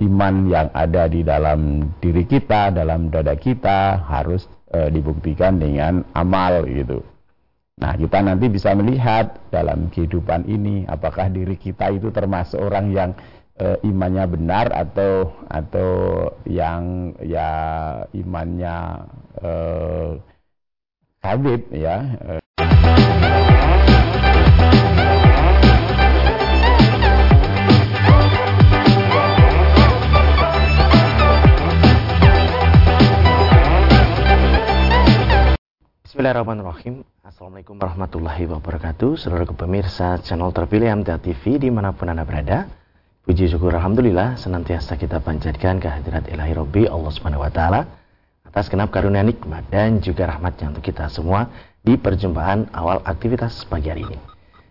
iman yang ada di dalam diri kita, dalam dada kita harus e, dibuktikan dengan amal gitu. Nah, kita nanti bisa melihat dalam kehidupan ini apakah diri kita itu termasuk orang yang e, imannya benar atau atau yang ya imannya e, ya. E, Bismillahirrahmanirrahim. Assalamualaikum warahmatullahi wabarakatuh. Seluruh pemirsa channel terpilih MTA TV Di mana pun anda berada Puji syukur Alhamdulillah Senantiasa kita panjatkan kehadirat ilahi Rabbi Allah subhanahu wa ta'ala Atas kenap karunia nikmat dan juga rahmatnya untuk kita semua Di perjumpaan awal aktivitas pagi hari ini.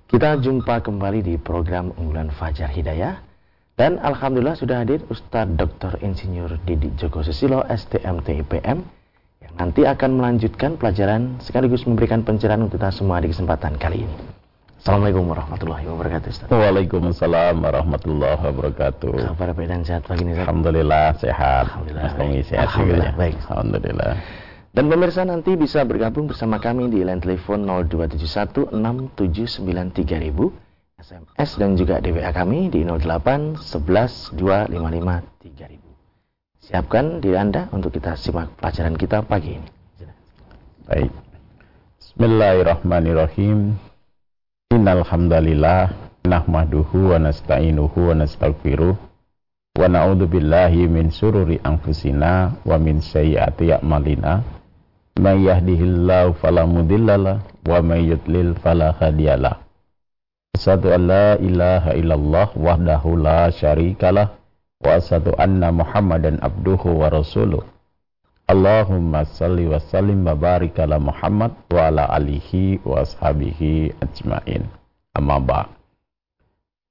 Kita jumpa kembali di program unggulan Fajar Hidayah. Dan Alhamdulillah sudah hadir Ustadz Dr. Insinyur Didi Joko Susilo STMT IPM yang nanti akan melanjutkan pelajaran sekaligus memberikan pencerahan untuk kita semua di kesempatan kali ini. Assalamualaikum warahmatullahi wabarakatuh. Ustaz. Waalaikumsalam warahmatullahi wabarakatuh. Kabar baik dan sehat pagi ini. Alhamdulillah sehat. Alhamdulillah. Mas sehat Alhamdulillah, juga ya? baik. Alhamdulillah. Dan pemirsa nanti bisa bergabung bersama kami di line telepon 02716793000, SMS dan juga DWA kami di 08 11 255 3000. Siapkan diri Anda untuk kita simak pelajaran kita pagi ini. Baik. Bismillahirrahmanirrahim. Innal hamdalillah nahmaduhu wa nasta'inuhu wa nastaghfiruh wa na'udzu billahi min sururi anfusina wa min sayyiati a'malina. May yahdihillahu fala mudhillalah wa may yudlil fala hadiyalah. Asyhadu an la ilaha illallah wahdahu la syarikalah rasuluh. Allahumma salli wa sallim wa barik ala Muhammad wa ala alihi wa ashabihi ajmain. Amma ba.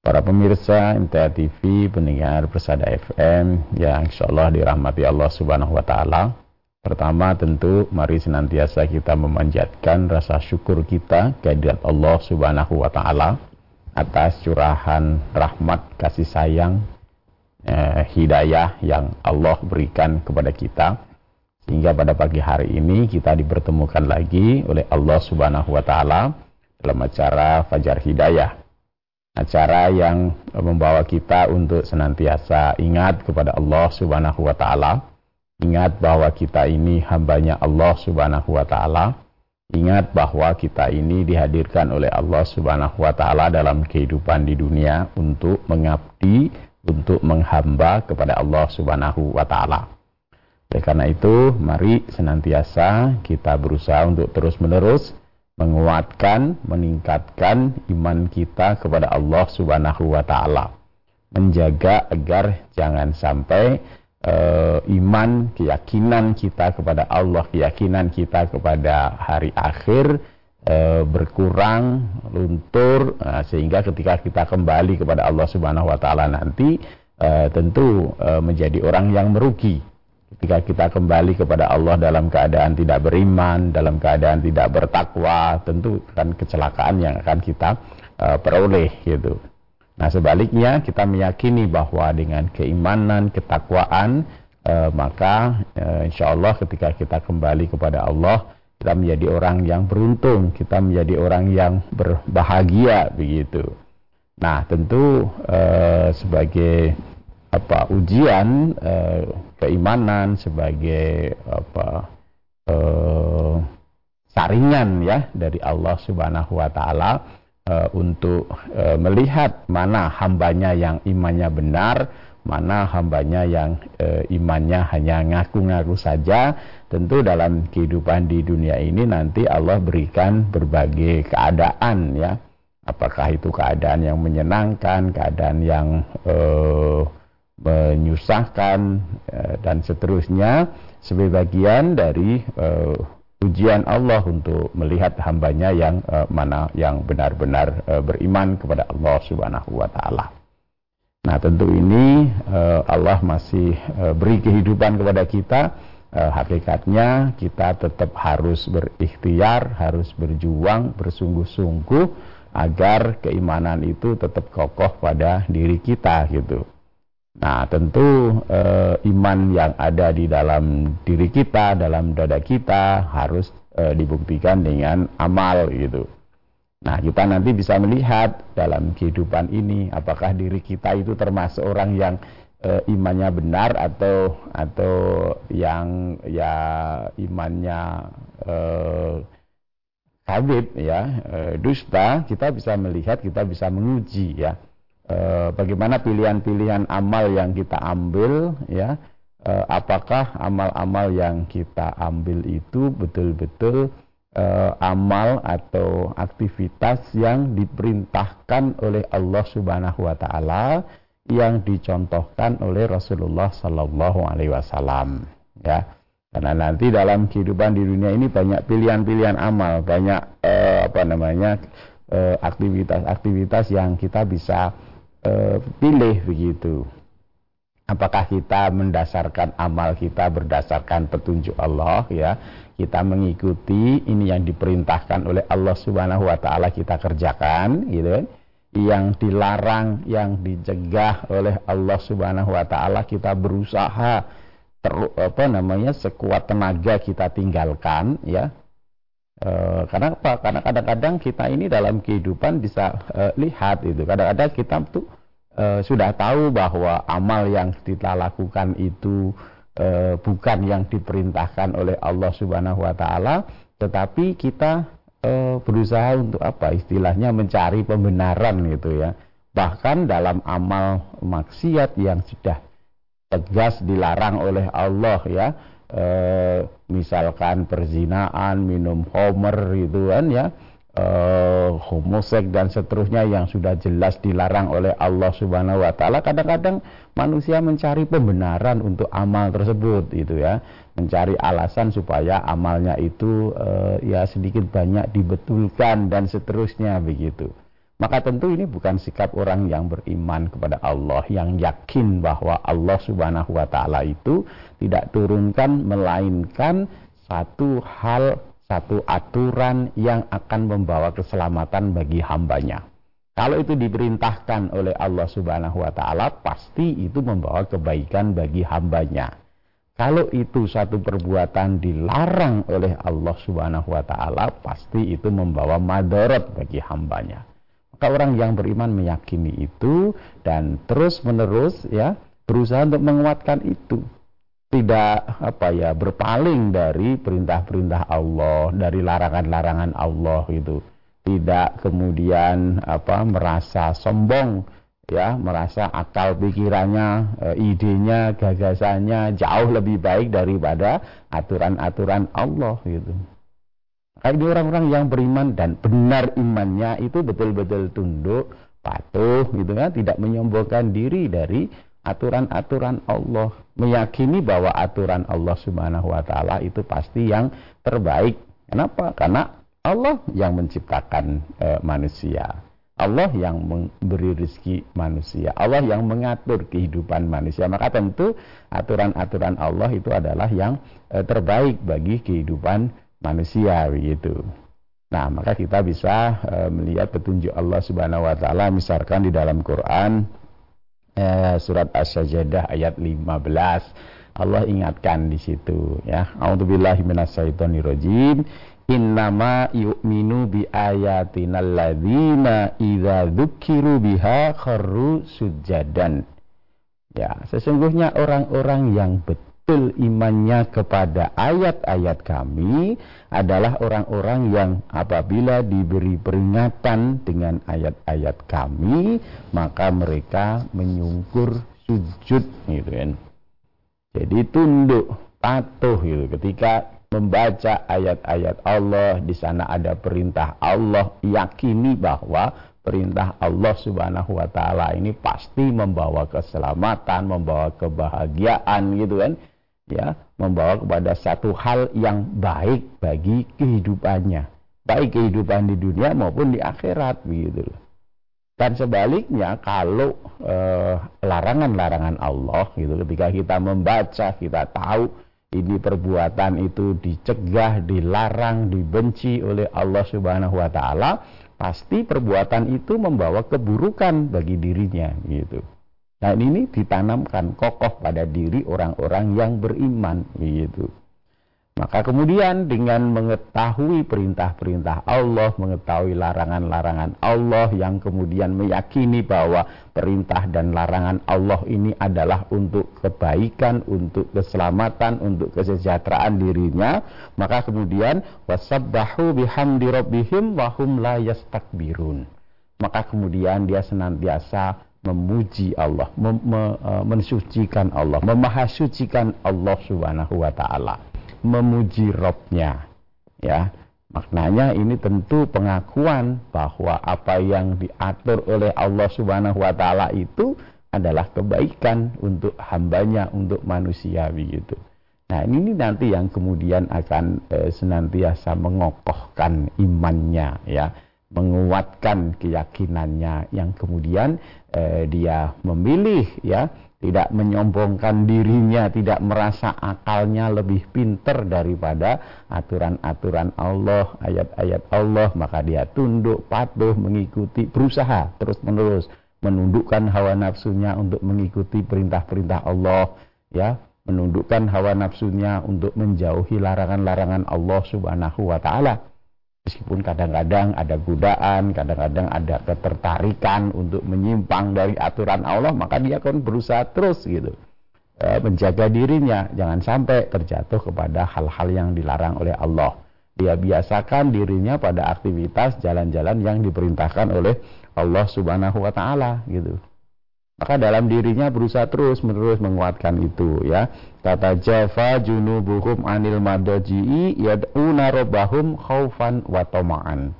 Para pemirsa MTA TV, pendengar Persada FM yang insyaallah dirahmati Allah Subhanahu wa taala. Pertama tentu mari senantiasa kita memanjatkan rasa syukur kita kehadirat Allah Subhanahu wa taala atas curahan rahmat kasih sayang eh, hidayah yang Allah berikan kepada kita sehingga pada pagi hari ini kita dipertemukan lagi oleh Allah Subhanahu wa taala dalam acara Fajar Hidayah. Acara yang membawa kita untuk senantiasa ingat kepada Allah Subhanahu wa taala. Ingat bahwa kita ini hambanya Allah Subhanahu wa taala. Ingat bahwa kita ini dihadirkan oleh Allah Subhanahu wa taala dalam kehidupan di dunia untuk mengabdi untuk menghamba kepada Allah Subhanahu wa taala. Oleh karena itu, mari senantiasa kita berusaha untuk terus-menerus menguatkan, meningkatkan iman kita kepada Allah Subhanahu wa taala. Menjaga agar jangan sampai uh, iman, keyakinan kita kepada Allah, keyakinan kita kepada hari akhir uh, berkurang, luntur uh, sehingga ketika kita kembali kepada Allah Subhanahu wa taala nanti uh, tentu menjadi orang yang merugi. Ketika kita kembali kepada Allah dalam keadaan tidak beriman, dalam keadaan tidak bertakwa, tentu kan kecelakaan yang akan kita peroleh gitu. Nah, sebaliknya kita meyakini bahwa dengan keimanan, ketakwaan maka insya Allah ketika kita kembali kepada Allah kita menjadi orang yang beruntung, kita menjadi orang yang berbahagia begitu. Nah, tentu uh, sebagai apa ujian uh, keimanan sebagai apa uh, saringan ya dari Allah Subhanahu wa taala uh, untuk uh, melihat mana hambanya yang imannya benar, mana hambanya yang uh, imannya hanya ngaku-ngaku saja. Tentu dalam kehidupan di dunia ini nanti Allah berikan berbagai keadaan ya. Apakah itu keadaan yang menyenangkan, keadaan yang uh, menyusahkan eh, dan seterusnya sebagai bagian dari uh, ujian Allah untuk melihat hambanya yang uh, mana yang benar-benar uh, beriman kepada Allah Subhanahu wa taala. Nah, tentu ini uh, Allah masih uh, beri kehidupan kepada kita. Uh, hakikatnya kita tetap harus berikhtiar, harus berjuang bersungguh-sungguh agar keimanan itu tetap kokoh pada diri kita gitu. Nah, tentu eh, iman yang ada di dalam diri kita, dalam dada kita harus eh, dibuktikan dengan amal gitu. Nah, kita nanti bisa melihat dalam kehidupan ini apakah diri kita itu termasuk orang yang e, imannya benar atau atau yang ya imannya e, kabit ya e, dusta kita bisa melihat kita bisa menguji ya. E, bagaimana pilihan-pilihan amal yang kita ambil ya. E, apakah amal-amal yang kita ambil itu betul-betul uh, amal atau aktivitas yang diperintahkan oleh Allah Subhanahu wa taala yang dicontohkan oleh Rasulullah sallallahu alaihi wasallam ya. Karena nanti dalam kehidupan di dunia ini banyak pilihan-pilihan amal banyak uh, apa namanya aktivitas-aktivitas uh, yang kita bisa uh, pilih begitu apakah kita mendasarkan amal kita berdasarkan petunjuk Allah ya? Kita mengikuti ini yang diperintahkan oleh Allah Subhanahu wa taala kita kerjakan gitu kan? Yang dilarang yang dicegah oleh Allah Subhanahu wa taala kita berusaha ter, apa namanya sekuat tenaga kita tinggalkan ya? E, karena apa? Karena kadang-kadang kita ini dalam kehidupan bisa e, lihat itu. Kadang-kadang kita tuh e, sudah tahu bahwa amal yang kita lakukan itu e, bukan yang diperintahkan oleh Allah Subhanahu wa taala, tetapi kita e, berusaha untuk apa? Istilahnya mencari pembenaran gitu ya. Bahkan dalam amal maksiat yang sudah tegas dilarang oleh Allah ya, e, misalkan perzinaan, minum homer gitu kan ya uh, homosek dan seterusnya yang sudah jelas dilarang oleh Allah Subhanahu wa taala. Kadang-kadang manusia mencari pembenaran untuk amal tersebut itu ya. Mencari alasan supaya amalnya itu uh, ya sedikit banyak dibetulkan dan seterusnya begitu. Maka tentu ini bukan sikap orang yang beriman kepada Allah yang yakin bahwa Allah Subhanahu wa taala itu tidak turunkan melainkan satu hal satu aturan yang akan membawa keselamatan bagi hambanya. Kalau itu diperintahkan oleh Allah Subhanahu wa taala, pasti itu membawa kebaikan bagi hambanya. Kalau itu satu perbuatan dilarang oleh Allah Subhanahu wa taala, pasti itu membawa madarat bagi hambanya. Maka orang yang beriman meyakini itu dan terus-menerus ya berusaha untuk menguatkan itu tidak apa ya berpaling dari perintah-perintah Allah, dari larangan-larangan Allah itu. Tidak kemudian apa merasa sombong ya, merasa akal pikirannya, e, idenya, gagasannya jauh lebih baik daripada aturan-aturan Allah gitu. Kayak orang-orang yang beriman dan benar imannya itu betul-betul tunduk, patuh gitu kan, tidak menyombongkan diri dari aturan-aturan Allah, meyakini bahwa aturan Allah Subhanahu wa taala itu pasti yang terbaik. Kenapa? Karena Allah yang menciptakan e, manusia. Allah yang memberi rezeki manusia, Allah yang mengatur kehidupan manusia. Maka tentu aturan-aturan Allah itu adalah yang e, terbaik bagi kehidupan manusia begitu. Nah, maka kita bisa e, melihat petunjuk Allah Subhanahu wa taala misalkan di dalam Quran eh, surat As-Sajdah ayat 15. Allah ingatkan di situ ya. A'udzubillahi minasyaitonirrajim. Innama yu'minu bi ayatina alladzina idza dzukiru biha kharru sujadan. Ya, sesungguhnya orang-orang yang betul betul imannya kepada ayat-ayat kami adalah orang-orang yang apabila diberi peringatan dengan ayat-ayat kami maka mereka menyungkur sujud gitu kan. Jadi tunduk, patuh gitu ketika membaca ayat-ayat Allah di sana ada perintah Allah yakini bahwa perintah Allah Subhanahu wa taala ini pasti membawa keselamatan, membawa kebahagiaan gitu kan ya membawa kepada satu hal yang baik bagi kehidupannya baik kehidupan di dunia maupun di akhirat begitu dan sebaliknya kalau eh, larangan-larangan Allah gitu ketika kita membaca kita tahu ini perbuatan itu dicegah, dilarang, dibenci oleh Allah Subhanahu wa taala, pasti perbuatan itu membawa keburukan bagi dirinya gitu. Nah ini ditanamkan kokoh pada diri orang-orang yang beriman begitu. Maka kemudian dengan mengetahui perintah-perintah Allah, mengetahui larangan-larangan Allah yang kemudian meyakini bahwa perintah dan larangan Allah ini adalah untuk kebaikan, untuk keselamatan, untuk kesejahteraan dirinya, maka kemudian wasabbahu bihamdi rabbihim wahum la yastakbirun. Maka kemudian dia senantiasa memuji Allah, mem e, mensucikan Allah, memahasucikan Allah Subhanahu wa taala memuji Robnya. Ya, maknanya ini tentu pengakuan bahwa apa yang diatur oleh Allah Subhanahu Wa Taala itu adalah kebaikan untuk hambanya, untuk manusia begitu. Nah ini nanti yang kemudian akan e, senantiasa mengokohkan imannya ya, menguatkan keyakinannya yang kemudian e, dia memilih ya tidak menyombongkan dirinya, tidak merasa akalnya lebih pinter daripada aturan-aturan Allah, ayat-ayat Allah, maka dia tunduk, patuh, mengikuti, berusaha terus-menerus menundukkan hawa nafsunya untuk mengikuti perintah-perintah Allah, ya, menundukkan hawa nafsunya untuk menjauhi larangan-larangan Allah Subhanahu wa taala meskipun kadang-kadang ada godaan, kadang-kadang ada ketertarikan untuk menyimpang dari aturan Allah, maka dia akan berusaha terus gitu e, menjaga dirinya, jangan sampai terjatuh kepada hal-hal yang dilarang oleh Allah. Dia biasakan dirinya pada aktivitas jalan-jalan yang diperintahkan oleh Allah Subhanahu wa taala gitu. Maka dalam dirinya berusaha terus menerus menguatkan itu ya. Kata Java junubuhum anil madaji'i yad'una rabbahum khaufan wa tama'an.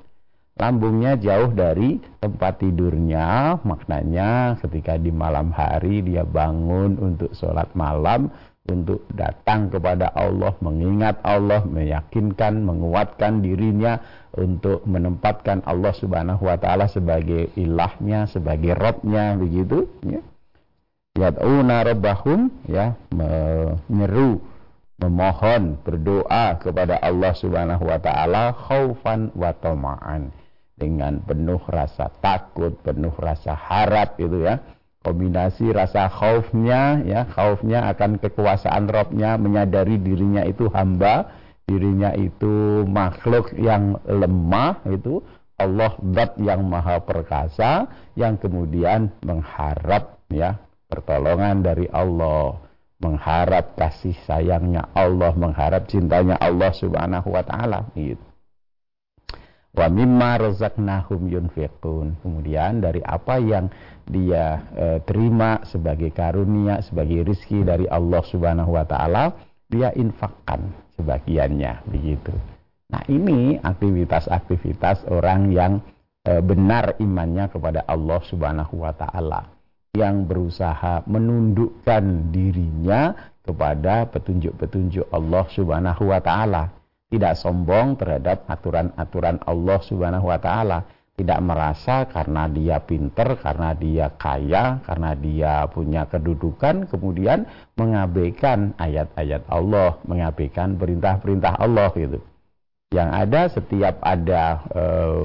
Lambungnya jauh dari tempat tidurnya, maknanya ketika di malam hari dia bangun untuk sholat malam, untuk datang kepada Allah, mengingat Allah, meyakinkan, menguatkan dirinya untuk menempatkan Allah Subhanahu wa taala sebagai ilahnya, sebagai robnya begitu ya. Yad'una rabbahum ya menyeru memohon berdoa kepada Allah Subhanahu wa taala khaufan wa tama'an dengan penuh rasa takut, penuh rasa harap itu ya kombinasi rasa khaufnya ya khaufnya akan kekuasaan Robnya menyadari dirinya itu hamba dirinya itu makhluk yang lemah itu Allah zat yang maha perkasa yang kemudian mengharap ya pertolongan dari Allah mengharap kasih sayangnya Allah mengharap cintanya Allah subhanahu wa ta'ala gitu. Wa mimma razaqnahum yunfiqun. Kemudian dari apa yang dia e, terima sebagai karunia sebagai rizki dari Allah Subhanahu wa taala dia infakkan sebagiannya begitu. Nah ini aktivitas-aktivitas orang yang e, benar imannya kepada Allah Subhanahu wa taala yang berusaha menundukkan dirinya kepada petunjuk-petunjuk Allah Subhanahu wa taala. Tidak sombong terhadap aturan-aturan Allah Subhanahu wa taala, tidak merasa karena dia pinter, karena dia kaya, karena dia punya kedudukan kemudian mengabaikan ayat-ayat Allah, mengabaikan perintah-perintah Allah gitu. Yang ada setiap ada eh,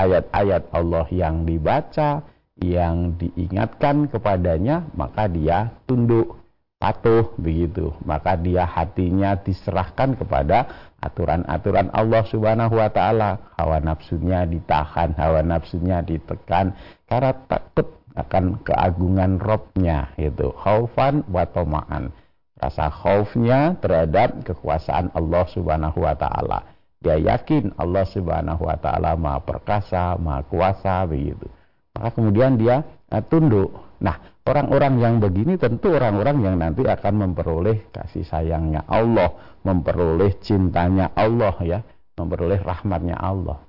ayat-ayat uh, Allah yang dibaca, yang diingatkan kepadanya, maka dia tunduk patuh begitu maka dia hatinya diserahkan kepada aturan-aturan Allah Subhanahu wa taala. Hawa nafsunya ditahan hawa nafsunya ditekan karena takut akan keagungan Robnya itu khaufan wa toma'an. Rasa khaufnya terhadap kekuasaan Allah Subhanahu wa taala. Dia yakin Allah Subhanahu wa taala Maha perkasa Maha kuasa begitu. Maka kemudian dia uh, tunduk. Nah Orang-orang yang begini tentu orang-orang yang nanti akan memperoleh kasih sayangnya Allah, memperoleh cintanya Allah ya, memperoleh rahmatnya Allah.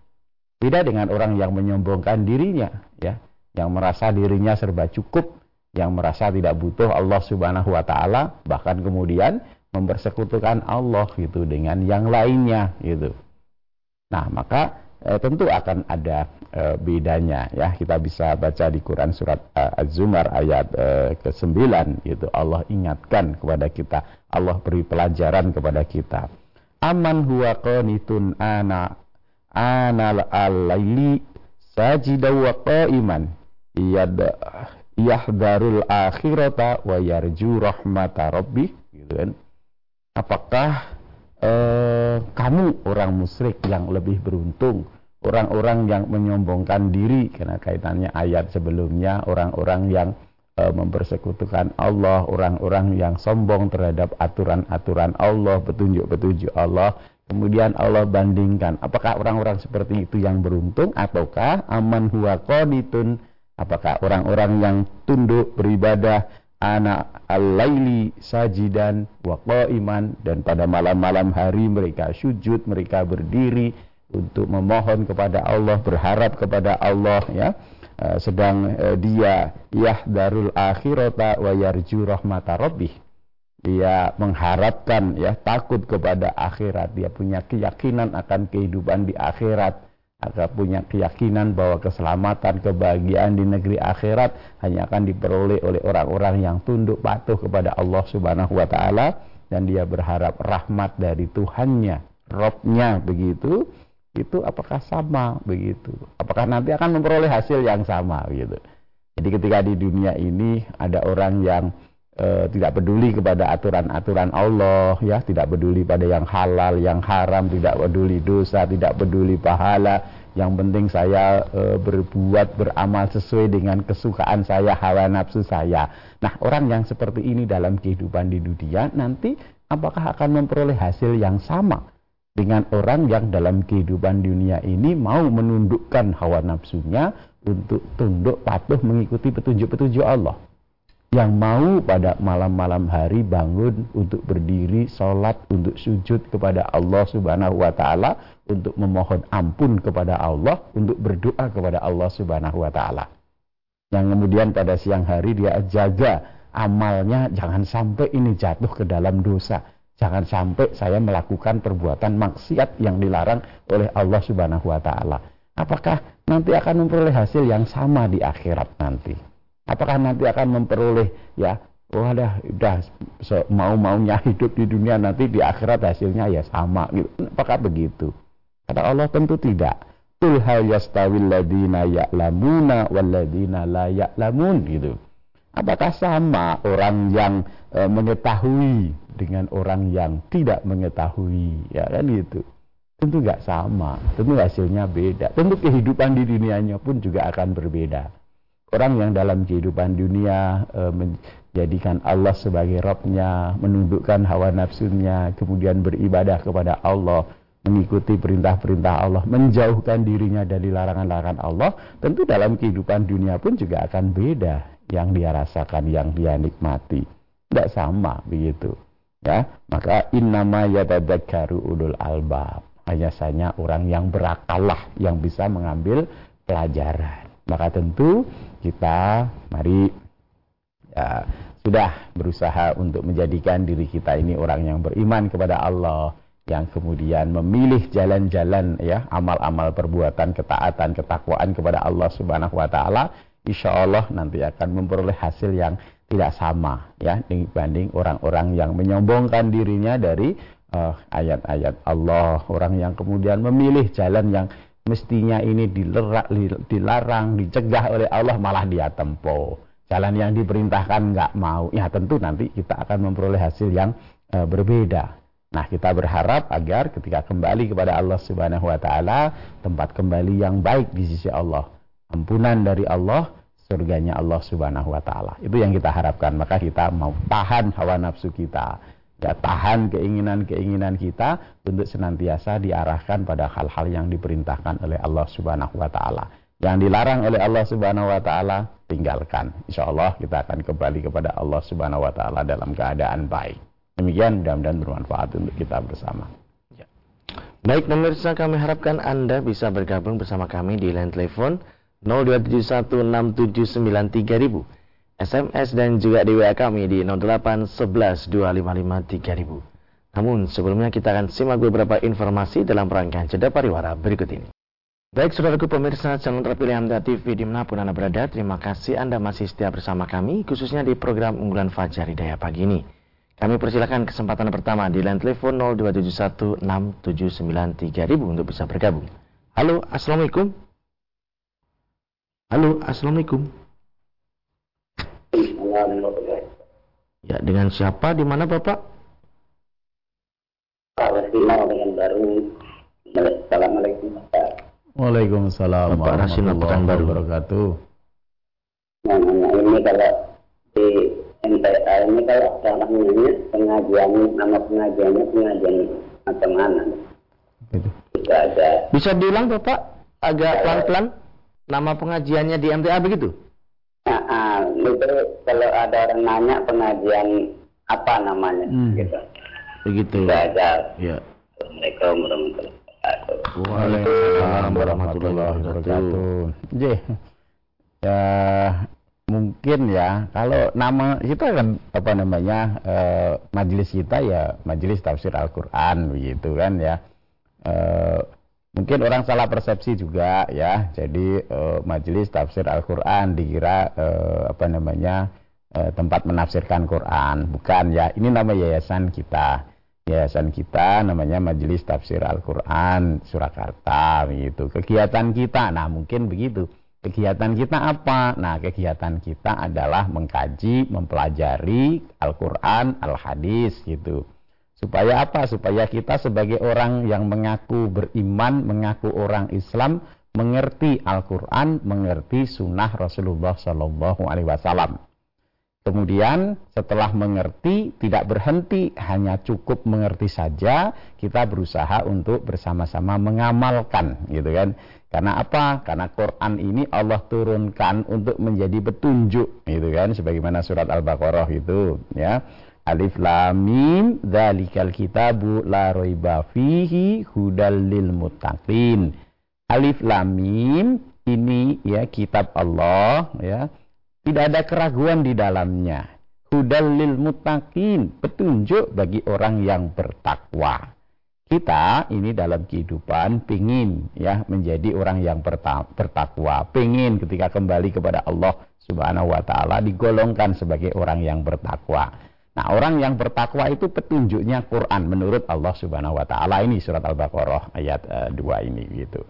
Tidak dengan orang yang menyombongkan dirinya ya, yang merasa dirinya serba cukup, yang merasa tidak butuh Allah Subhanahu wa taala, bahkan kemudian mempersekutukan Allah gitu dengan yang lainnya gitu. Nah, maka eh, tentu akan ada eh, bedanya ya. Kita bisa baca di Quran surat eh, Az-Zumar ayat eh, ke-9 gitu Allah ingatkan kepada kita Allah beri pelajaran kepada kita. Aman huwa qanitun ana ana al-laili sajida wa qa'iman. Yad yahdarul akhirata wa yarju rahmata rabbih gitu kan. Apakah eh, kamu orang musyrik yang lebih beruntung. Orang-orang yang menyombongkan diri. Karena kaitannya ayat sebelumnya. Orang-orang yang e, mempersekutukan Allah, orang-orang yang sombong terhadap aturan-aturan Allah, petunjuk-petunjuk Allah. Kemudian Allah bandingkan, apakah orang-orang seperti itu yang beruntung? Ataukah aman huwa qanitun? Apakah orang-orang yang tunduk beribadah anak al-laili sajidan wa iman dan pada malam-malam hari mereka sujud, mereka berdiri untuk memohon kepada Allah, berharap kepada Allah ya. Uh, sedang uh, dia darul akhirata wa yarju rahmata rabbih. Dia mengharapkan ya takut kepada akhirat, dia punya keyakinan akan kehidupan di akhirat agar punya keyakinan bahwa keselamatan, kebahagiaan di negeri akhirat hanya akan diperoleh oleh orang-orang yang tunduk patuh kepada Allah Subhanahu wa taala dan dia berharap rahmat dari Tuhannya, Robnya begitu. Itu apakah sama begitu? Apakah nanti akan memperoleh hasil yang sama begitu? Jadi ketika di dunia ini ada orang yang e, tidak peduli kepada aturan-aturan Allah ya. Tidak peduli pada yang halal yang haram. Tidak peduli dosa tidak peduli pahala. Yang penting saya e, berbuat beramal sesuai dengan kesukaan saya hawa nafsu saya. Nah orang yang seperti ini dalam kehidupan di dunia nanti apakah akan memperoleh hasil yang sama dengan orang yang dalam kehidupan dunia ini mau menundukkan hawa nafsunya untuk tunduk patuh mengikuti petunjuk-petunjuk Allah yang mau pada malam-malam hari bangun untuk berdiri, sholat, untuk sujud kepada Allah Subhanahu wa Ta'ala, untuk memohon ampun kepada Allah, untuk berdoa kepada Allah Subhanahu wa Ta'ala. Yang kemudian pada siang hari dia jaga amalnya, jangan sampai ini jatuh ke dalam dosa. Jangan sampai saya melakukan perbuatan maksiat yang dilarang oleh Allah Subhanahu wa Ta'ala. Apakah nanti akan memperoleh hasil yang sama di akhirat nanti? Apakah nanti akan memperoleh ya oh ada udah mau maunya hidup di dunia nanti di akhirat hasilnya ya sama gitu. Apakah begitu? Kata Allah tentu tidak. Qul hal yastawil ladina ya'lamuna wal la ya'lamun gitu. Apakah sama orang yang e, mengetahui dengan orang yang tidak mengetahui ya kan gitu tentu nggak sama tentu hasilnya beda tentu kehidupan di dunianya pun juga akan berbeda orang yang dalam kehidupan dunia e, menjadikan Allah sebagai Robnya, menundukkan hawa nafsunya, kemudian beribadah kepada Allah, mengikuti perintah-perintah Allah, menjauhkan dirinya dari larangan-larangan Allah, tentu dalam kehidupan dunia pun juga akan beda yang dia rasakan, yang dia nikmati. Tidak sama begitu. Ya, maka innama yatadzakkaru ulul albab. Hanya saja orang yang berakalah yang bisa mengambil pelajaran. Maka tentu kita mari ya, sudah berusaha untuk menjadikan diri kita ini orang yang beriman kepada Allah yang kemudian memilih jalan-jalan ya amal-amal perbuatan ketaatan ketakwaan kepada Allah Subhanahu wa taala insyaallah nanti akan memperoleh hasil yang tidak sama ya dibanding orang-orang yang menyombongkan dirinya dari eh, ayat-ayat uh, Allah. Orang yang kemudian memilih jalan yang mestinya ini dilerak, dilarang, dicegah oleh Allah malah dia tempuh. Jalan yang diperintahkan nggak mau, ya tentu nanti kita akan memperoleh hasil yang e, berbeda. Nah, kita berharap agar ketika kembali kepada Allah Subhanahu wa taala, tempat kembali yang baik di sisi Allah. Ampunan dari Allah, surganya Allah Subhanahu wa taala. Itu yang kita harapkan. Maka kita mau tahan hawa nafsu kita ya tahan keinginan-keinginan kita untuk senantiasa diarahkan pada hal-hal yang diperintahkan oleh Allah Subhanahu wa taala. Yang dilarang oleh Allah Subhanahu wa taala tinggalkan. Insya Allah kita akan kembali kepada Allah Subhanahu wa taala dalam keadaan baik. Demikian mudah-mudahan bermanfaat untuk kita bersama. Ya. Baik pemirsa kami harapkan Anda bisa bergabung bersama kami di line telepon 02716793000 SMS dan juga di WA kami di 08112553000. Namun sebelumnya kita akan simak beberapa informasi dalam rangkaian jeda pariwara berikut ini. Baik saudaraku pemirsa channel terpilih Hamda TV di mana pun Anda berada, terima kasih Anda masih setia bersama kami, khususnya di program unggulan Fajar Hidayah pagi ini. Kami persilakan kesempatan pertama di line telepon 02716793000 untuk bisa bergabung. Halo, Assalamualaikum. Halo, Assalamualaikum. Ya, dengan siapa? Di mana Bapak? Pak Rasino dengan baru. Assalamualaikum Bapak. Waalaikumsalam Bapak warahmatullahi Pekanbaru. wabarakatuh. Nah, nah, ini kalau di MTA ini kalau namanya pengajian nama pengajiannya pengajian macam mana? Itu. Tidak ada. Bisa diulang Bapak? Agak pelan-pelan. Nama pengajiannya di MTA begitu? Nah, ah, itu kalau ada orang nanya pengajian apa namanya Hmm. gitu. Begitu. Ada. Ya. Assalamualaikum warahmatullahi wabarakatuh. Waalaikumsalam warahmatullahi wabarakatuh. Jeh. Ya mungkin ya kalau nama kita kan apa namanya eh, majelis kita ya majelis tafsir Al-Qur'an begitu kan ya. Eh, mungkin orang salah persepsi juga ya. Jadi eh, majelis tafsir Al-Qur'an dikira eh, apa namanya eh, tempat menafsirkan Quran, bukan ya. Ini nama yayasan kita. Yayasan kita namanya Majelis Tafsir Al-Quran Surakarta begitu. Kegiatan kita, nah mungkin begitu. Kegiatan kita apa? Nah kegiatan kita adalah mengkaji, mempelajari Al-Quran, Al-Hadis gitu. Supaya apa? Supaya kita sebagai orang yang mengaku beriman, mengaku orang Islam, mengerti Al-Quran, mengerti sunnah Rasulullah Sallallahu Alaihi Wasallam. Kemudian setelah mengerti tidak berhenti hanya cukup mengerti saja kita berusaha untuk bersama-sama mengamalkan gitu kan. Karena apa? Karena Quran ini Allah turunkan untuk menjadi petunjuk gitu kan sebagaimana surat Al-Baqarah itu ya. Alif lam mim dzalikal kitabu la raiba fihi hudal lil muttaqin. Alif lam mim ini ya kitab Allah ya tidak ada keraguan di dalamnya. Hudal lil muttaqin, petunjuk bagi orang yang bertakwa. Kita ini dalam kehidupan pingin ya menjadi orang yang berta- bertakwa, pingin ketika kembali kepada Allah Subhanahu wa taala digolongkan sebagai orang yang bertakwa. Nah, orang yang bertakwa itu petunjuknya Quran menurut Allah Subhanahu wa taala ini surat Al-Baqarah ayat eh, 2 ini gitu.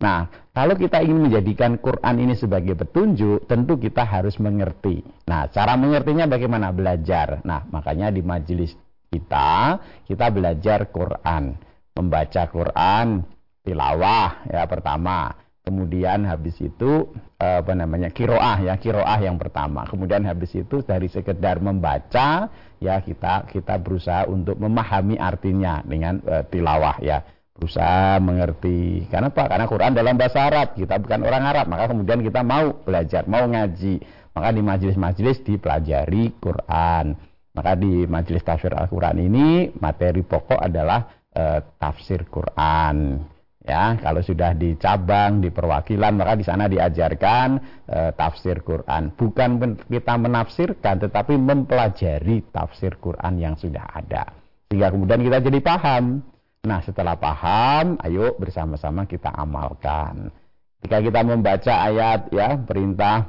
Nah, kalau kita ingin menjadikan Quran ini sebagai petunjuk, tentu kita harus mengerti. Nah, cara mengertinya bagaimana? Belajar. Nah, makanya di majelis kita, kita belajar Quran. Membaca Quran, tilawah ya pertama. Kemudian habis itu eh, apa namanya kiroah ya kiroah yang pertama. Kemudian habis itu dari sekedar membaca ya kita kita berusaha untuk memahami artinya dengan eh, tilawah ya berusaha mengerti. Karena apa? Karena Quran dalam bahasa Arab, kita bukan orang Arab, maka kemudian kita mau belajar, mau ngaji. Maka di majelis-majelis dipelajari Quran. Maka di majelis tafsir Al-Quran ini materi pokok adalah eh, tafsir Quran. Ya, kalau sudah di cabang, di perwakilan, maka di sana diajarkan eh, tafsir Quran. Bukan kita menafsirkan, tetapi mempelajari tafsir Quran yang sudah ada. Sehingga kemudian kita jadi paham. Nah, setelah paham, ayo bersama-sama kita amalkan. Ketika kita membaca ayat ya perintah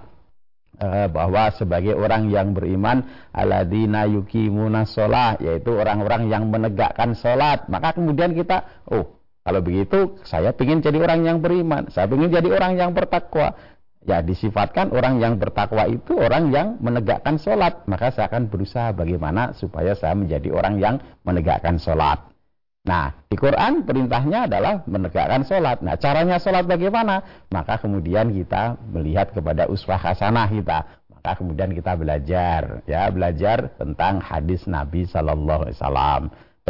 eh, bahwa sebagai orang yang beriman aladina yukimuna sholat yaitu orang-orang yang menegakkan sholat maka kemudian kita oh kalau begitu saya ingin jadi orang yang beriman saya ingin jadi orang yang bertakwa ya disifatkan orang yang bertakwa itu orang yang menegakkan sholat maka saya akan berusaha bagaimana supaya saya menjadi orang yang menegakkan sholat Nah, di Quran perintahnya adalah menegakkan sholat. Nah, caranya sholat bagaimana? Maka kemudian kita melihat kepada uswah hasanah kita. Maka kemudian kita belajar, ya belajar tentang hadis Nabi Sallallahu Alaihi Wasallam.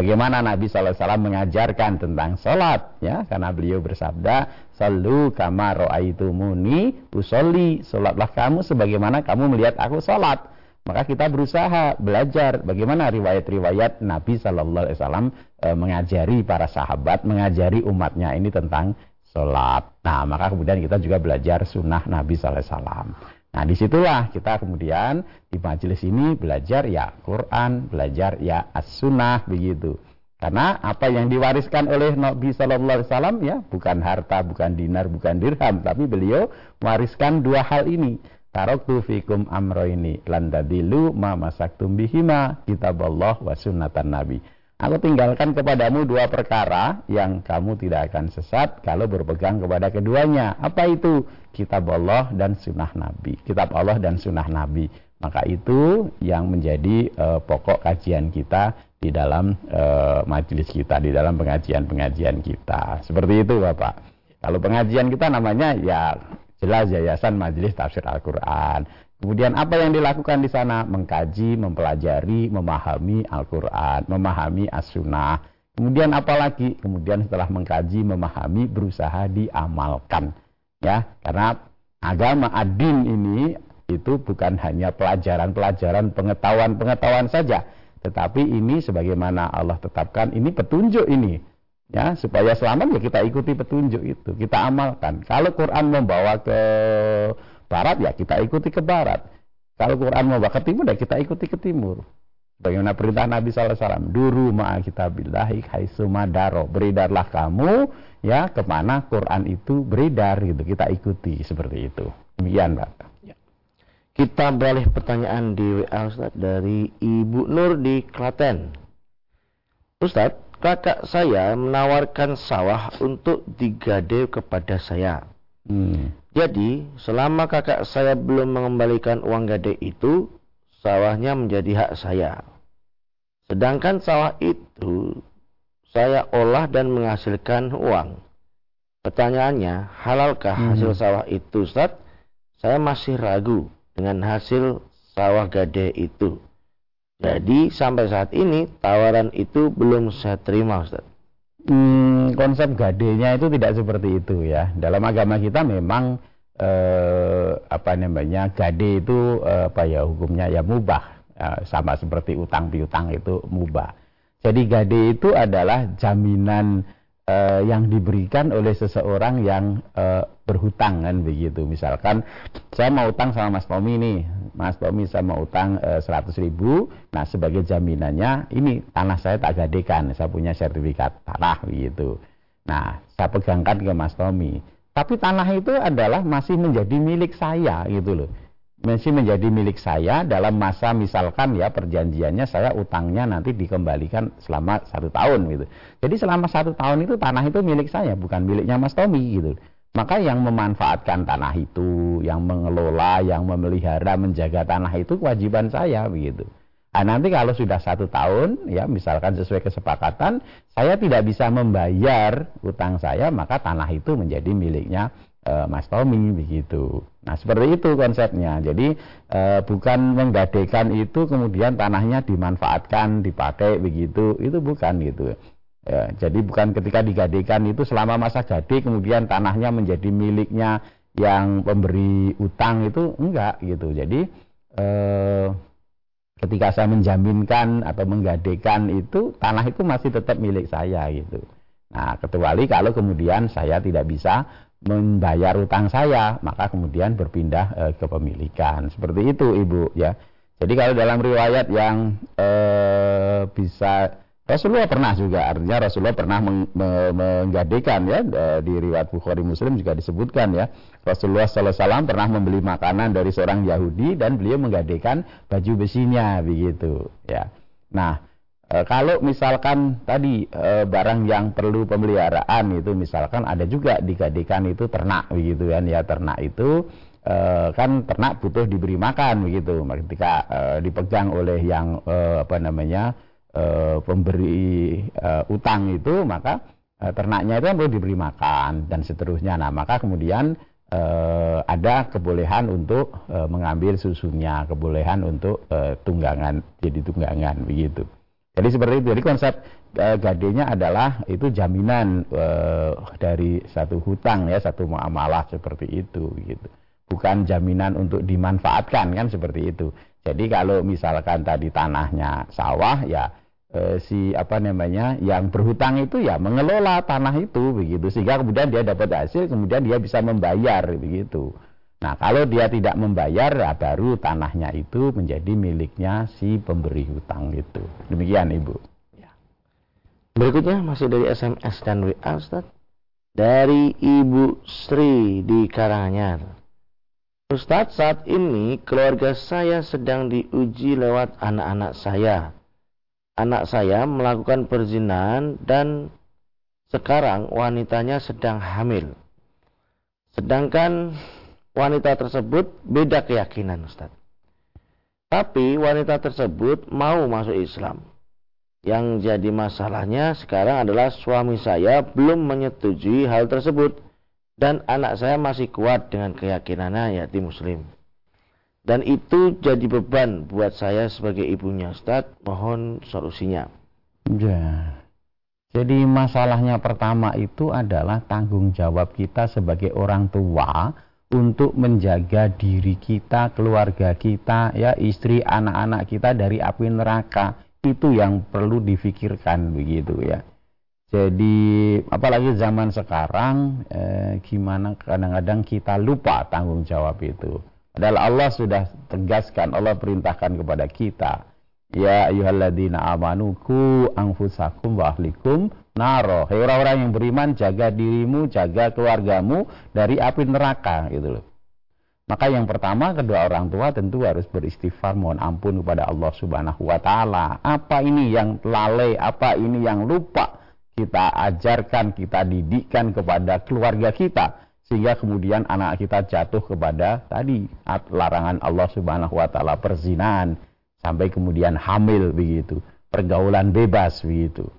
Bagaimana Nabi Wasallam mengajarkan tentang sholat, ya? Karena beliau bersabda, "Sallu kama ro'aitumuni usolli." Sholatlah kamu sebagaimana kamu melihat aku sholat maka kita berusaha belajar bagaimana riwayat-riwayat Nabi Shallallahu Alaihi Wasallam e, mengajari para sahabat, mengajari umatnya ini tentang sholat. Nah, maka kemudian kita juga belajar sunnah Nabi Shallallahu Alaihi Wasallam. Nah, di situlah kita kemudian di majelis ini belajar ya Quran, belajar ya as-sunnah begitu. Karena apa yang diwariskan oleh Nabi Shallallahu Alaihi Wasallam ya bukan harta, bukan dinar, bukan dirham, tapi beliau mewariskan dua hal ini. Taraktu fikum amroini lan tadilu ma masaktum bihima kitaballah wa sunnatan nabi. Aku tinggalkan kepadamu dua perkara yang kamu tidak akan sesat kalau berpegang kepada keduanya. Apa itu? Kitab Allah dan sunnah Nabi. Kitab Allah dan sunnah Nabi. Maka itu yang menjadi uh, pokok kajian kita di dalam uh, majelis kita, di dalam pengajian-pengajian kita. Seperti itu Bapak. Kalau pengajian kita namanya ya jelas Yayasan Majelis Tafsir Al-Quran. Kemudian apa yang dilakukan di sana? Mengkaji, mempelajari, memahami Al-Quran, memahami As-Sunnah. Kemudian apa lagi? Kemudian setelah mengkaji, memahami, berusaha diamalkan. Ya, karena agama adin ini itu bukan hanya pelajaran-pelajaran pengetahuan-pengetahuan saja, tetapi ini sebagaimana Allah tetapkan ini petunjuk ini ya supaya selamat ya kita ikuti petunjuk itu kita amalkan kalau Quran membawa ke barat ya kita ikuti ke barat. Kalau Quran membawa ke timur ya kita ikuti ke timur. Bagaimana perintah Nabi SAW duru ma'a kitabillahi haisumadaro beredarlah kamu ya ke mana Quran itu beredar gitu. Kita ikuti seperti itu. Demikian Pak. Ya. kita beralih pertanyaan di WA Ustaz dari Ibu Nur di Klaten. Ustadz kakak saya menawarkan sawah untuk digade kepada saya. Hmm. Jadi, selama kakak saya belum mengembalikan uang gade itu, sawahnya menjadi hak saya. Sedangkan sawah itu saya olah dan menghasilkan uang. Pertanyaannya, halalkah hmm. hasil sawah itu, Ustaz? Saya masih ragu dengan hasil sawah gade itu. Jadi sampai saat ini tawaran itu belum saya terima Ustaz. Hmm, konsep gadenya itu tidak seperti itu ya. Dalam agama kita memang eh, apa namanya gade itu eh, apa ya hukumnya ya mubah eh, sama seperti utang piutang itu mubah. Jadi gade itu adalah jaminan uh, yang diberikan oleh seseorang yang uh, berhutang kan begitu. Misalkan saya mau utang sama Mas Tommy nih, Mas Tommy saya mau utang eh, 100 ribu, nah sebagai jaminannya ini tanah saya tak gadekan, saya punya sertifikat tanah begitu. Nah saya pegangkan ke Mas Tommy. Tapi tanah itu adalah masih menjadi milik saya gitu loh masih menjadi milik saya dalam masa misalkan ya perjanjiannya saya utangnya nanti dikembalikan selama satu tahun gitu. Jadi selama satu tahun itu tanah itu milik saya bukan miliknya Mas Tommy gitu. Maka yang memanfaatkan tanah itu, yang mengelola, yang memelihara, menjaga tanah itu kewajiban saya begitu. Nah, nanti kalau sudah satu tahun, ya misalkan sesuai kesepakatan, saya tidak bisa membayar utang saya, maka tanah itu menjadi miliknya uh, Mas Tommy begitu. Nah seperti itu konsepnya. Jadi uh, bukan menggadekan itu kemudian tanahnya dimanfaatkan, dipakai begitu, itu bukan gitu. Ya, jadi bukan ketika digadekan itu selama masa gade kemudian tanahnya menjadi miliknya yang pemberi utang itu enggak gitu. Jadi eh, ketika saya menjaminkan atau menggadekan itu tanah itu masih tetap milik saya gitu. Nah, kecuali kalau kemudian saya tidak bisa membayar utang saya, maka kemudian berpindah e, kepemilikan. Seperti itu, Ibu, ya. Jadi kalau dalam riwayat yang e, bisa Rasulullah pernah juga, artinya Rasulullah pernah meng, me, menggadekan ya di riwayat Bukhari Muslim juga disebutkan ya. Rasulullah SAW pernah membeli makanan dari seorang Yahudi dan beliau menggadekan baju besinya begitu ya. Nah, E, kalau misalkan tadi e, barang yang perlu pemeliharaan itu misalkan ada juga digadekan itu ternak begitu kan. Ya ternak itu e, kan ternak butuh diberi makan begitu. Ketika e, dipegang oleh yang e, apa namanya e, pemberi e, utang itu maka e, ternaknya itu kan perlu diberi makan dan seterusnya. Nah maka kemudian e, ada kebolehan untuk e, mengambil susunya kebolehan untuk e, tunggangan jadi tunggangan begitu jadi seperti itu. Jadi konsep uh, gadenya adalah itu jaminan uh, dari satu hutang ya, satu muamalah seperti itu gitu. Bukan jaminan untuk dimanfaatkan kan seperti itu. Jadi kalau misalkan tadi tanahnya sawah ya uh, si apa namanya yang berhutang itu ya mengelola tanah itu begitu sehingga kemudian dia dapat hasil kemudian dia bisa membayar begitu. Nah, kalau dia tidak membayar, ya baru tanahnya itu menjadi miliknya si pemberi hutang itu. Demikian, Ibu. Ya. Berikutnya masih dari SMS dan WA, Ustaz. Dari Ibu Sri di Karanganyar. Ustaz, saat ini keluarga saya sedang diuji lewat anak-anak saya. Anak saya melakukan perzinahan dan sekarang wanitanya sedang hamil. Sedangkan wanita tersebut beda keyakinan Ustaz. Tapi wanita tersebut mau masuk Islam. Yang jadi masalahnya sekarang adalah suami saya belum menyetujui hal tersebut dan anak saya masih kuat dengan keyakinannya yaitu muslim. Dan itu jadi beban buat saya sebagai ibunya. Ustaz, mohon solusinya. Ya. Jadi masalahnya pertama itu adalah tanggung jawab kita sebagai orang tua untuk menjaga diri kita, keluarga kita, ya istri, anak-anak kita dari api neraka itu yang perlu difikirkan begitu ya. Jadi apalagi zaman sekarang eh, gimana kadang-kadang kita lupa tanggung jawab itu. Padahal Allah sudah tegaskan, Allah perintahkan kepada kita. Ya ayyuhalladzina amanu ku anfusakum wa ahlikum naro. Hei orang-orang yang beriman, jaga dirimu, jaga keluargamu dari api neraka gitu loh. Maka yang pertama kedua orang tua tentu harus beristighfar mohon ampun kepada Allah Subhanahu wa taala. Apa ini yang lalai, apa ini yang lupa kita ajarkan, kita didikkan kepada keluarga kita sehingga kemudian anak kita jatuh kepada tadi larangan Allah Subhanahu wa taala perzinahan sampai kemudian hamil begitu, pergaulan bebas begitu.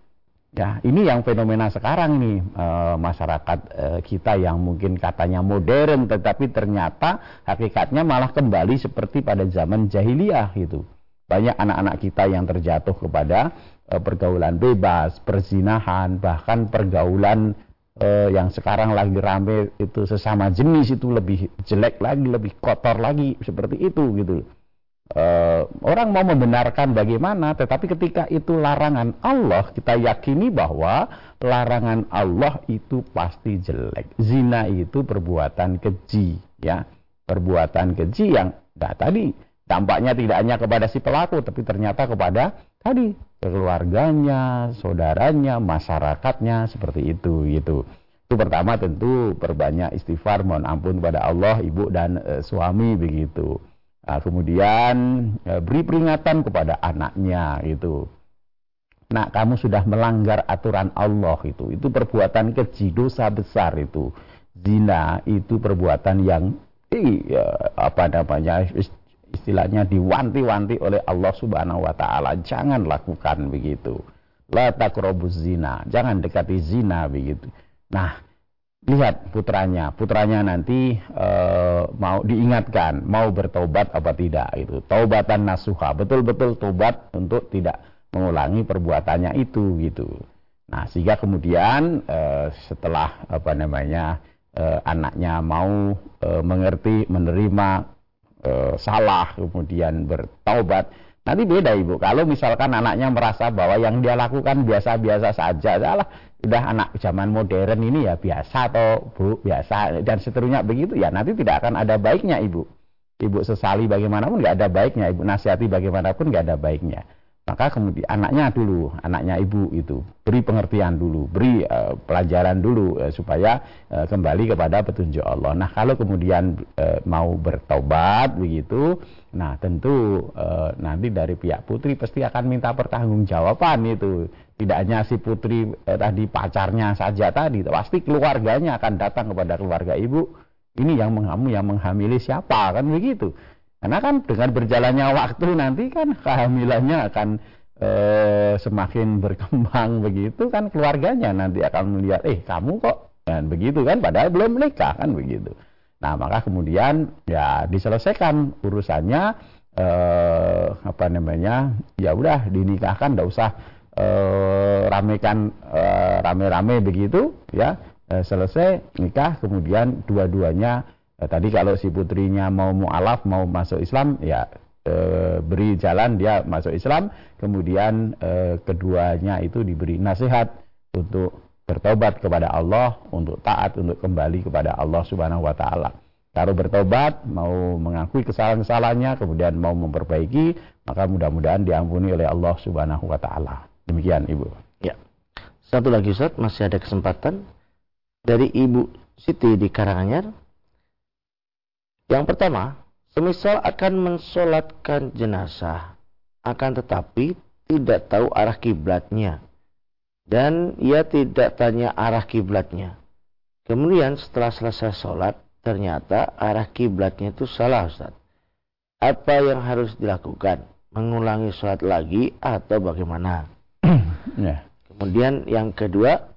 Ya, ini yang fenomena sekarang nih e, masyarakat e, kita yang mungkin katanya modern tetapi ternyata hakikatnya malah kembali seperti pada zaman jahiliyah itu. Banyak anak-anak kita yang terjatuh kepada e, pergaulan bebas, perzinahan, bahkan pergaulan e, yang sekarang lagi rame itu sesama jenis itu lebih jelek lagi, lebih kotor lagi seperti itu gitu uh, orang mau membenarkan bagaimana, tetapi ketika itu larangan Allah, kita yakini bahwa larangan Allah itu pasti jelek. Zina itu perbuatan keji, ya, perbuatan keji yang nah, tadi dampaknya tidak hanya kepada si pelaku, tapi ternyata kepada tadi keluarganya, saudaranya, masyarakatnya seperti itu, gitu. Itu pertama tentu perbanyak istighfar, mohon ampun kepada Allah, ibu dan e, suami begitu. Nah, kemudian e, beri peringatan kepada anaknya itu. Nah, kamu sudah melanggar aturan Allah itu. Itu perbuatan keji, dosa besar itu. Zina itu perbuatan yang eh, apa namanya istilahnya diwanti-wanti oleh Allah Subhanahu wa taala. Jangan lakukan begitu. La zina. Jangan dekati zina begitu. Nah, lihat putranya, putranya nanti e, mau diingatkan, mau bertobat apa tidak itu. Taubatan nasuha, betul-betul tobat untuk tidak mengulangi perbuatannya itu gitu. Nah, sehingga kemudian e, setelah apa namanya e, anaknya mau e, mengerti, menerima e, salah, kemudian bertobat, nanti beda ibu. Kalau misalkan anaknya merasa bahwa yang dia lakukan biasa-biasa saja, salah udah anak zaman modern ini ya biasa atau bu biasa. Dan seterusnya begitu ya nanti tidak akan ada baiknya ibu. Ibu sesali bagaimanapun nggak ada baiknya ibu. Nasihati bagaimanapun nggak ada baiknya maka kemudian anaknya dulu, anaknya ibu itu beri pengertian dulu, beri uh, pelajaran dulu uh, supaya uh, kembali kepada petunjuk Allah. Nah kalau kemudian uh, mau bertobat begitu, nah tentu uh, nanti dari pihak putri pasti akan minta pertanggungjawaban itu. Tidak hanya si putri uh, tadi pacarnya saja tadi, pasti keluarganya akan datang kepada keluarga ibu. Ini yang mengamu, yang menghamili siapa kan begitu. Karena kan dengan berjalannya waktu nanti kan kehamilannya akan e, semakin berkembang begitu kan keluarganya nanti akan melihat eh kamu kok dan begitu kan padahal belum menikah kan begitu. Nah maka kemudian ya diselesaikan urusannya e, apa namanya ya udah dinikahkan tidak usah e, ramekan rame-rame begitu ya selesai nikah kemudian dua-duanya Nah, tadi kalau si putrinya mau mualaf, mau masuk Islam, ya e, beri jalan dia masuk Islam, kemudian e, keduanya itu diberi nasihat untuk bertobat kepada Allah, untuk taat, untuk kembali kepada Allah Subhanahu wa taala. Kalau bertobat, mau mengakui kesalahan-kesalahannya, kemudian mau memperbaiki, maka mudah-mudahan diampuni oleh Allah Subhanahu wa taala. Demikian, Ibu. Ya. Satu lagi Ustaz, masih ada kesempatan dari Ibu Siti di Karanganyar. Yang pertama, semisal akan mensolatkan jenazah, akan tetapi tidak tahu arah kiblatnya dan ia tidak tanya arah kiblatnya. Kemudian setelah selesai sholat, ternyata arah kiblatnya itu salah Ustaz. apa yang harus dilakukan? Mengulangi sholat lagi atau bagaimana? ya. Kemudian yang kedua,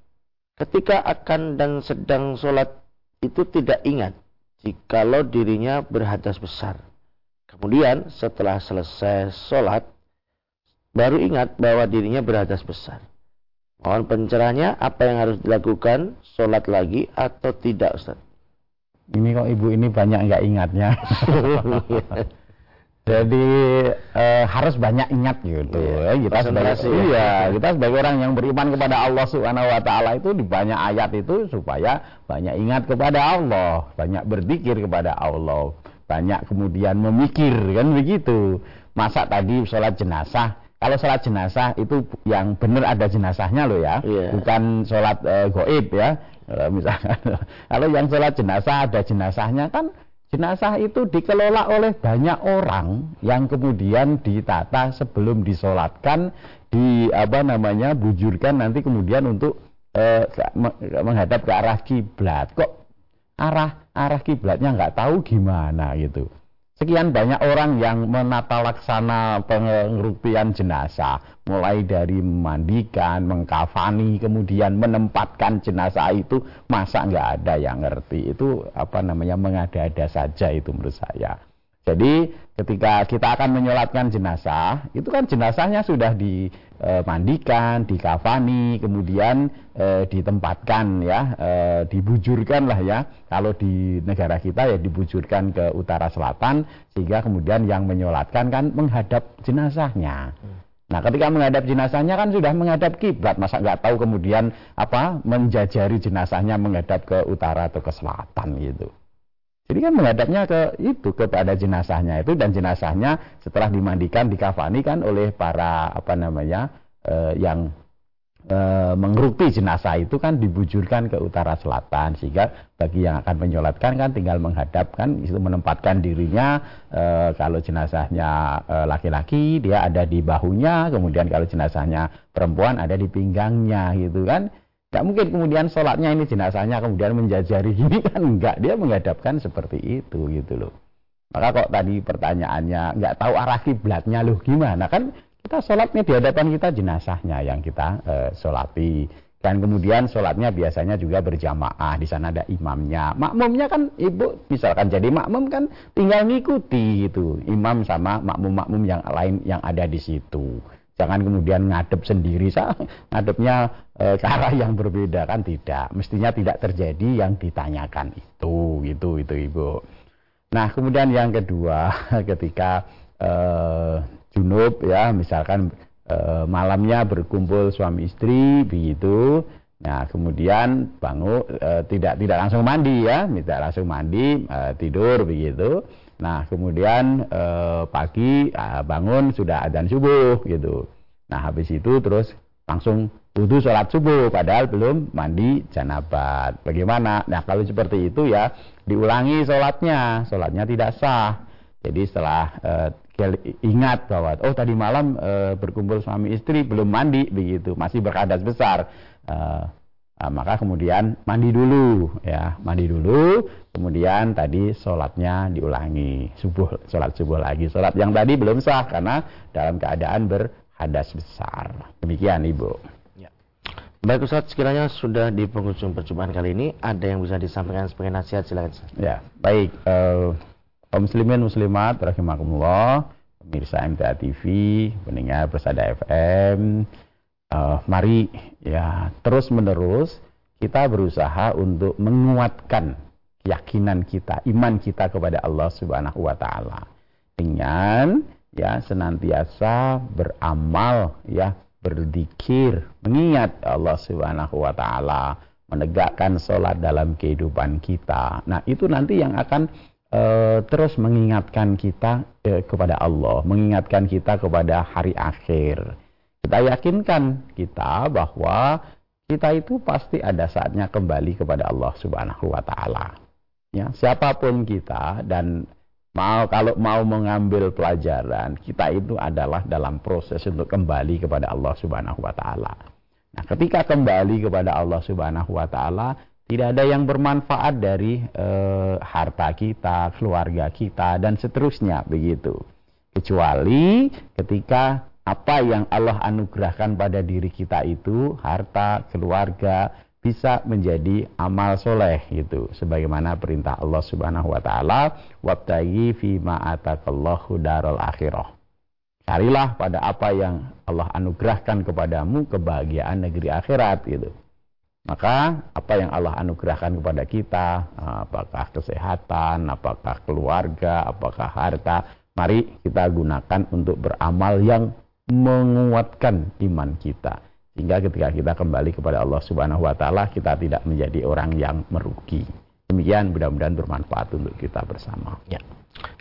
ketika akan dan sedang sholat itu tidak ingat jikalau dirinya berhadas besar. Kemudian setelah selesai sholat, baru ingat bahwa dirinya berhadas besar. Mohon pencerahannya apa yang harus dilakukan, sholat lagi atau tidak Ustaz? Ini kok ibu ini banyak nggak ingatnya. Jadi eh, harus banyak ingat gitu. Iya, kita sebagai iya, kita sebagai orang yang beriman kepada Allah Subhanahu wa taala itu di banyak ayat itu supaya banyak ingat kepada Allah, banyak berzikir kepada Allah, banyak kemudian memikir kan begitu. Masa tadi sholat jenazah kalau sholat jenazah itu yang benar ada jenazahnya loh ya, yeah. bukan sholat uh, goib ya. misalkan kalau yang sholat jenazah ada jenazahnya kan jenazah itu dikelola oleh banyak orang yang kemudian ditata sebelum disolatkan di apa namanya bujurkan nanti kemudian untuk eh, menghadap ke arah kiblat. Kok arah arah kiblatnya nggak tahu gimana gitu Sekian banyak orang yang menata laksana pengerupian jenazah, mulai dari memandikan, mengkafani, kemudian menempatkan jenazah itu, masa nggak ada yang ngerti. Itu apa namanya mengada-ada saja itu menurut saya. Jadi ketika kita akan menyolatkan jenazah, itu kan jenazahnya sudah dimandikan, dikafani, kemudian e, ditempatkan ya, e, dibujurkan lah ya. Kalau di negara kita ya dibujurkan ke utara selatan, sehingga kemudian yang menyolatkan kan menghadap jenazahnya. Nah, ketika menghadap jenazahnya kan sudah menghadap kiblat, masa nggak tahu kemudian apa menjajari jenazahnya menghadap ke utara atau ke selatan gitu. Jadi kan menghadapnya ke itu kepada jenazahnya itu dan jenazahnya setelah dimandikan dikafani kan oleh para apa namanya eh, yang eh, mengrupi jenazah itu kan dibujurkan ke utara selatan sehingga bagi yang akan menyolatkan kan tinggal menghadapkan itu menempatkan dirinya eh, kalau jenazahnya eh, laki-laki dia ada di bahunya kemudian kalau jenazahnya perempuan ada di pinggangnya gitu kan Gak mungkin kemudian sholatnya ini jenazahnya kemudian menjajari gini kan enggak. Dia menghadapkan seperti itu gitu loh. Maka kok tadi pertanyaannya nggak tahu arah kiblatnya loh gimana kan? Kita sholatnya di hadapan kita jenazahnya yang kita uh, sholati. Dan kemudian sholatnya biasanya juga berjamaah. Di sana ada imamnya. Makmumnya kan ibu misalkan jadi makmum kan tinggal ngikuti itu imam sama makmum-makmum yang lain yang ada di situ jangan kemudian ngadep sendiri sah ngadepnya e, ke arah yang berbeda. Kan tidak. Mestinya tidak terjadi yang ditanyakan itu. Gitu itu ibu. Nah kemudian yang kedua ketika e, junub ya misalkan e, malamnya berkumpul suami istri begitu. Nah kemudian bangun e, tidak tidak langsung mandi ya. Tidak langsung mandi e, tidur begitu Nah, kemudian eh, pagi eh, bangun sudah adzan subuh gitu. Nah, habis itu terus langsung wudhu sholat subuh padahal belum mandi janabat. Bagaimana? Nah, kalau seperti itu ya diulangi sholatnya, sholatnya tidak sah. Jadi setelah eh, ingat bahwa oh tadi malam e, berkumpul suami istri belum mandi begitu masih berkadas besar e, Nah, maka kemudian mandi dulu ya. Mandi dulu kemudian tadi sholatnya diulangi. Subuh sholat subuh lagi. Sholat yang tadi belum sah karena dalam keadaan berhadas besar. Demikian ibu. Ya. baik Ustaz sekiranya sudah di penghujung percobaan kali ini ada yang bisa disampaikan sebagai nasihat silakan ya baik uh, muslimin muslimat rahimakumullah. Pemirsa MTA TV pendengar Persada FM uh, mari ya terus menerus kita berusaha untuk menguatkan keyakinan kita, iman kita kepada Allah Subhanahu wa taala dengan ya senantiasa beramal ya berzikir, mengingat Allah Subhanahu wa taala, menegakkan sholat dalam kehidupan kita. Nah, itu nanti yang akan uh, terus mengingatkan kita uh, kepada Allah, mengingatkan kita kepada hari akhir. Kita yakinkan kita bahwa kita itu pasti ada saatnya kembali kepada Allah Subhanahu wa taala. Ya, siapa pun kita dan mau kalau mau mengambil pelajaran, kita itu adalah dalam proses untuk kembali kepada Allah Subhanahu wa taala. Nah, ketika kembali kepada Allah Subhanahu wa taala, Tidak ada yang bermanfaat dari uh, harta kita, keluarga kita, dan seterusnya begitu. Kecuali ketika apa yang Allah anugerahkan pada diri kita itu, harta, keluarga, bisa menjadi amal soleh gitu. Sebagaimana perintah Allah Subhanahu wa taala wabtaghi fi ma atakallahu darul akhirah. Carilah pada apa yang Allah anugerahkan kepadamu kebahagiaan negeri akhirat gitu. Maka apa yang Allah anugerahkan kepada kita apakah kesehatan apakah keluarga apakah harta mari kita gunakan untuk beramal yang menguatkan iman kita sehingga ketika kita kembali kepada Allah Subhanahu wa taala kita tidak menjadi orang yang merugi. Demikian mudah-mudahan bermanfaat untuk kita bersama. Ya.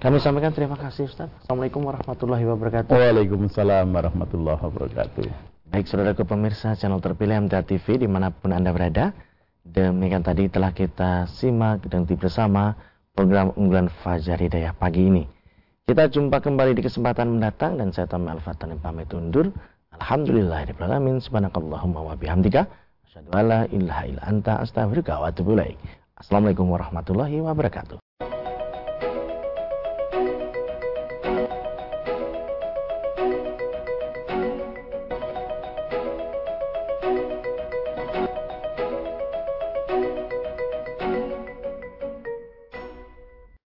Kami sampaikan terima kasih Ustaz. Assalamualaikum warahmatullahi wabarakatuh. Waalaikumsalam warahmatullahi wabarakatuh. Baik saudara pemirsa channel terpilih MTA TV di mana pun Anda berada. Demikian tadi telah kita simak dan bersama program unggulan Fajar Hidayah pagi ini. Kita jumpa kembali di kesempatan mendatang dan saya Tommy Al-Fatani pamit undur. Alhamdulillahirrahmanirrahim. Subhanakallahumma wa bihamdika. Asyadu ala ilaha illa anta astaghfirullah wa atubu Assalamualaikum warahmatullahi wabarakatuh.